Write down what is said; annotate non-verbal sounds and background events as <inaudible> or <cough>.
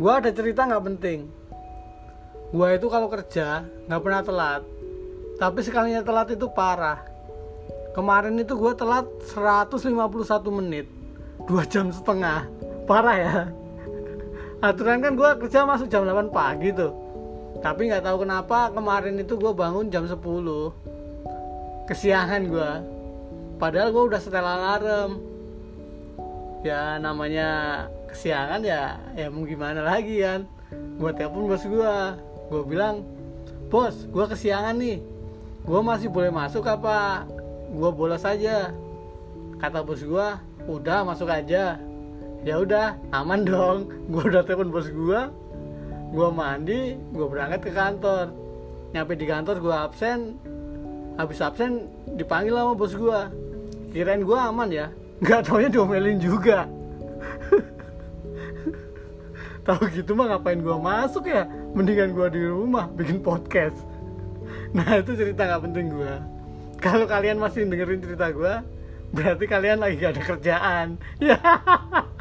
gue ada cerita nggak penting. Gue itu kalau kerja nggak pernah telat. Tapi sekalinya telat itu parah. Kemarin itu gue telat 151 menit. Dua jam setengah. Parah ya. Aturan kan gue kerja masuk jam 8 pagi tuh. Tapi nggak tahu kenapa kemarin itu gue bangun jam 10 kesiangan gue padahal gue udah setel alarm. Ya namanya kesiangan ya ya mau gimana lagi kan? Gue telepon bos gue gue bilang bos gue kesiangan nih. Gue masih boleh masuk apa? Gue bolos aja. Kata bos gue udah masuk aja. Ya udah aman dong. <laughs> Gue udah telepon bos gue gue mandi gue berangkat ke kantor. Nyampe di kantor gue absen. Habis absen dipanggil sama bos gue kirain gue aman ya? <laughs> Nggak taunya diomelin juga tahu gitu mah ngapain gue masuk ya? Mendingan gue di rumah bikin podcast. Nah itu cerita nggak penting gue kalau kalian masih dengerin cerita gue berarti kalian lagi gak ada kerjaan. ya <laughs>